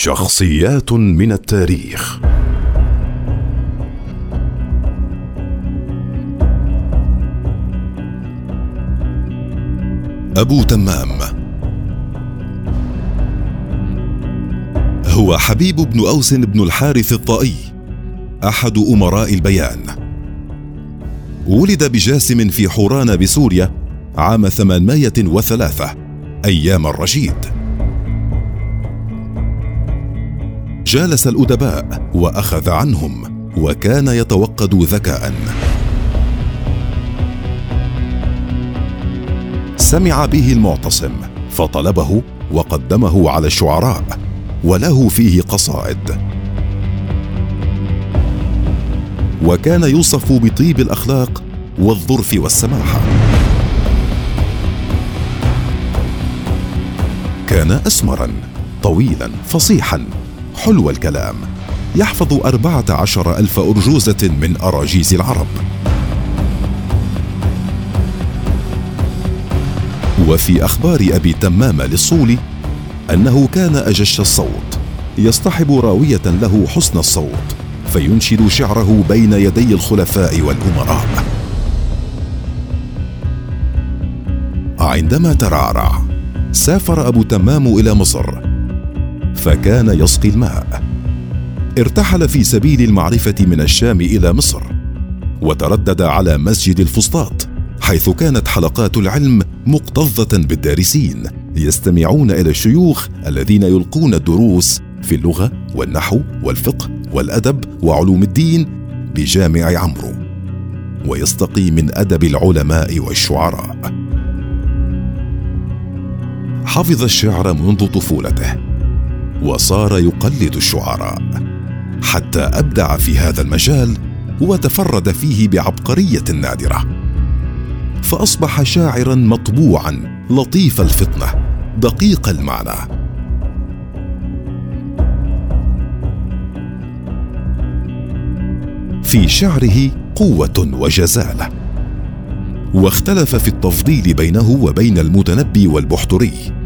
شخصيات من التاريخ. أبو تمام. هو حبيب بن أوس بن الحارث الطائي أحد أمراء البيان. ولد بجاسم في حوران بسوريا عام ثمانمائة وثلاثة أيام الرشيد. جالس الأدباء وأخذ عنهم وكان يتوقد ذكاء. سمع به المعتصم فطلبه وقدمه على الشعراء وله فيه قصائد. وكان يوصف بطيب الأخلاق والظرف والسماحه كان اسمرا طويلا فصيحا. حلو الكلام. يحفظ أربعة عشر ألف أرجوزة من أراجيز العرب. وفي أخبار أبي تمام للصولي أنه كان أجش الصوت. يصطحب راوية له حسن الصوت فينشد شعره بين يدي الخلفاء والأمراء. عندما ترعرع سافر أبو تمام إلى مصر. فكان يسقي الماء. ارتحل في سبيل المعرفة من الشام إلى مصر وتردد على مسجد الفسطاط حيث كانت حلقات العلم مكتظه بالدارسين يستمعون إلى الشيوخ الذين يلقون الدروس في اللغة والنحو والفقه والأدب وعلوم الدين بجامع عمرو ويستقي من أدب العلماء والشعراء. حفظ الشعر منذ طفولته. وصار يقلد الشعراء. حتى أبدع في هذا المجال وتفرد فيه بعبقرية نادرة. فأصبح شاعرا مطبوعا لطيف الفطنة دقيق المعنى. في شعره قوة وجزالة. واختلف في التفضيل بينه وبين المتنبي والبحتري.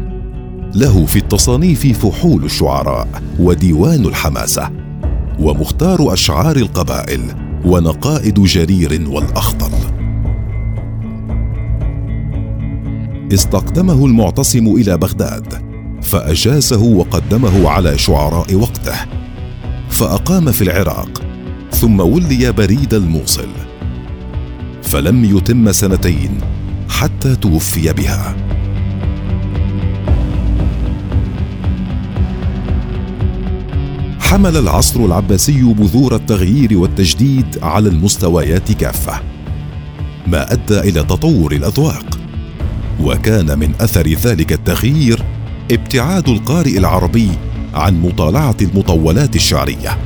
له في التصانيف فحول الشعراء وديوان الحماسة ومختار أشعار القبائل ونقائد جرير والاخطل استقدمه المعتصم إلى بغداد فأجازه وقدمه على شعراء وقته فأقام في العراق ثم ولي بريد الموصل فلم يتم سنتين حتى توفي بها. حمل العصر العباسي بذور التغيير والتجديد على المستويات كافة. ما أدى إلى تطور الأذواق. وكان من أثر ذلك التغيير ابتعاد القارئ العربي عن مطالعة المطولات الشعرية.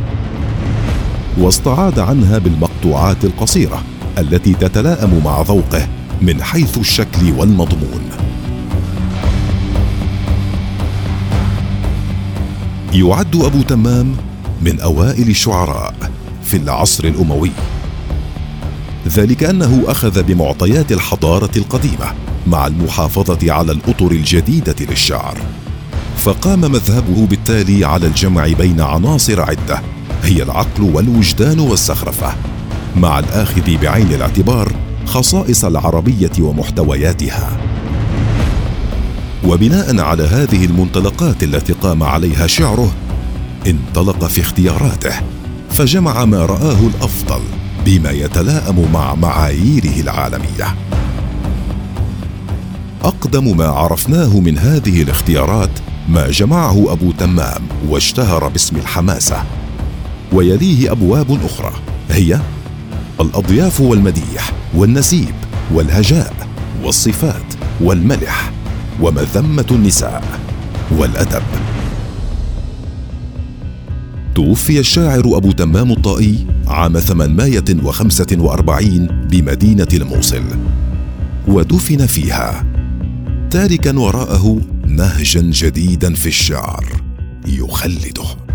واستعاد عنها بالمقطوعات القصيرة التي تتلائم مع ذوقه من حيث الشكل والمضمون. يعد أبو تمام من أوائل الشعراء في العصر الأموي. ذلك أنه أخذ بمعطيات الحضارة القديمة مع المحافظة على الأطر الجديدة للشعر. فقام مذهبه بالتالي على الجمع بين عناصر عدة هي العقل والوجدان والزخرفة مع الآخذ بعين الاعتبار خصائص العربية ومحتوياتها. وبناء على هذه المنطلقات التي قام عليها شعره انطلق في اختياراته فجمع ما رآه الأفضل بما يتلائم مع معاييره العالمية. أقدم ما عرفناه من هذه الاختيارات ما جمعه أبو تمام واشتهر باسم الحماسة ويليه أبواب أخرى هي الأضياف والمديح والنسيب والهجاء والصفات والملح. ومذمة النساء والأدب. توفي الشاعر أبو تمام الطائي عام 845 بمدينة الموصل ودفن فيها. تاركا وراءه نهجا جديدا في الشعر يخلده.